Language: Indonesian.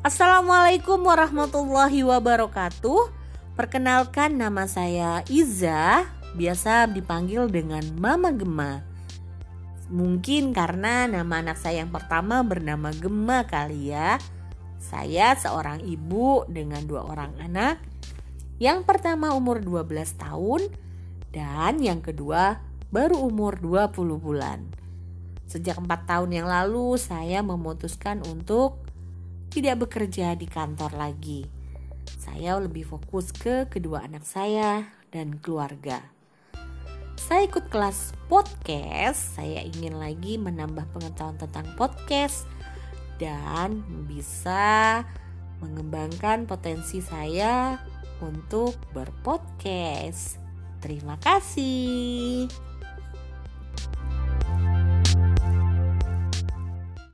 Assalamualaikum warahmatullahi wabarakatuh. Perkenalkan nama saya Iza, biasa dipanggil dengan Mama Gema. Mungkin karena nama anak saya yang pertama bernama Gema kali ya. Saya seorang ibu dengan dua orang anak. Yang pertama umur 12 tahun dan yang kedua baru umur 20 bulan. Sejak 4 tahun yang lalu saya memutuskan untuk tidak bekerja di kantor lagi. Saya lebih fokus ke kedua anak saya dan keluarga. Saya ikut kelas podcast, saya ingin lagi menambah pengetahuan tentang podcast dan bisa mengembangkan potensi saya untuk berpodcast. Terima kasih.